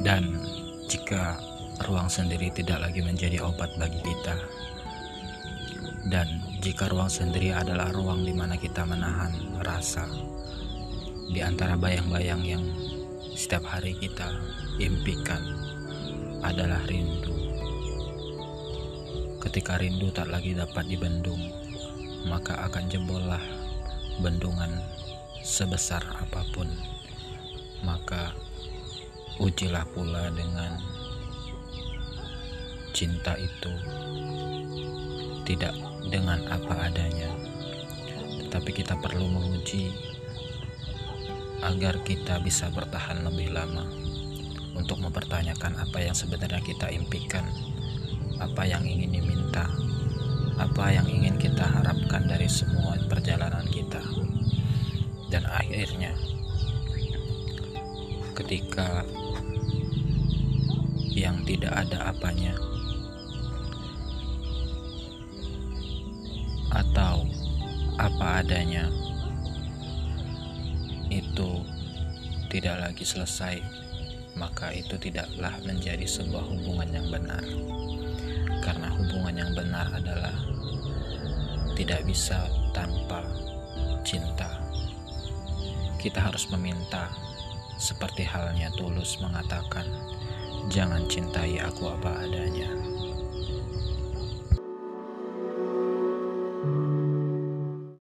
Dan jika ruang sendiri tidak lagi menjadi obat bagi kita, dan jika ruang sendiri adalah ruang di mana kita menahan rasa di antara bayang-bayang yang setiap hari kita impikan adalah rindu. Ketika rindu tak lagi dapat dibendung, maka akan jebollah bendungan sebesar apa pun. Maka ujilah pula dengan cinta itu. Tidak dengan apa adanya. Tetapi kita perlu menguji agar kita bisa bertahan lebih lama untuk mempertanyakan apa yang sebenarnya kita impikan apa yang ingin diminta apa yang ingin kita harapkan dari semua perjalanan kita. Dan akhirnya ketika yang tidak ada apanya. Atau apa adanya. Itu tidak lagi selesai maka itu tidaklah menjadi sebuah hubungan yang benar. Karena hubungan yang benar adalah tidak bisa tanpa cinta. Kita harus meminta seperti halnya tulus mengatakan, "Jangan cintai aku apa adanya."